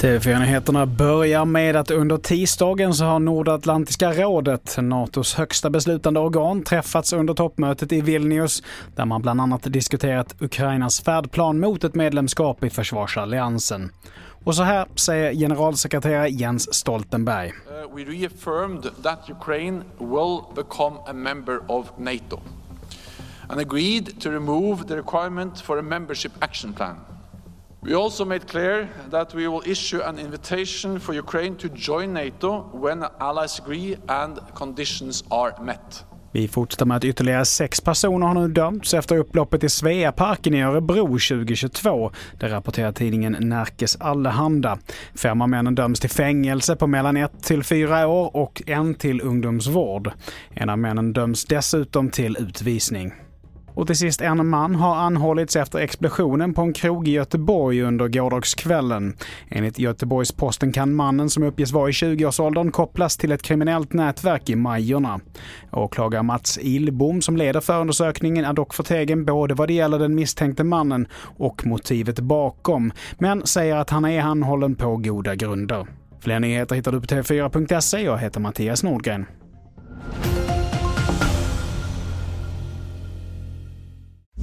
TV4-nyheterna börjar med att under tisdagen så har Nordatlantiska rådet, NATOs högsta beslutande organ, träffats under toppmötet i Vilnius där man bland annat diskuterat Ukrainas färdplan mot ett medlemskap i försvarsalliansen. Och så här säger generalsekreterare Jens Stoltenberg. Uh, we reaffirmed that Ukraine will become a member of NATO and agreed to remove the requirement for a membership action plan. We also made clear that we will issue an invitation for Ukraine to join NATO when allies agree and conditions are met. Vi fortsätter med att ytterligare sex personer har nu dömts efter upploppet i Sveaparken i Örebro 2022. Det rapporterar tidningen Närkes Allehanda. Fem av männen döms till fängelse på mellan ett till fyra år och en till ungdomsvård. En av männen döms dessutom till utvisning. Och till sist, en man har anhållits efter explosionen på en krog i Göteborg under gårdagskvällen. Enligt Göteborgs-Posten kan mannen som uppges vara i 20-årsåldern kopplas till ett kriminellt nätverk i Majorna. Åklagare Mats Ilbom som leder förundersökningen är dock förtegen både vad det gäller den misstänkte mannen och motivet bakom, men säger att han är anhållen på goda grunder. Fler nyheter hittar du på tv4.se. Jag heter Mattias Nordgren.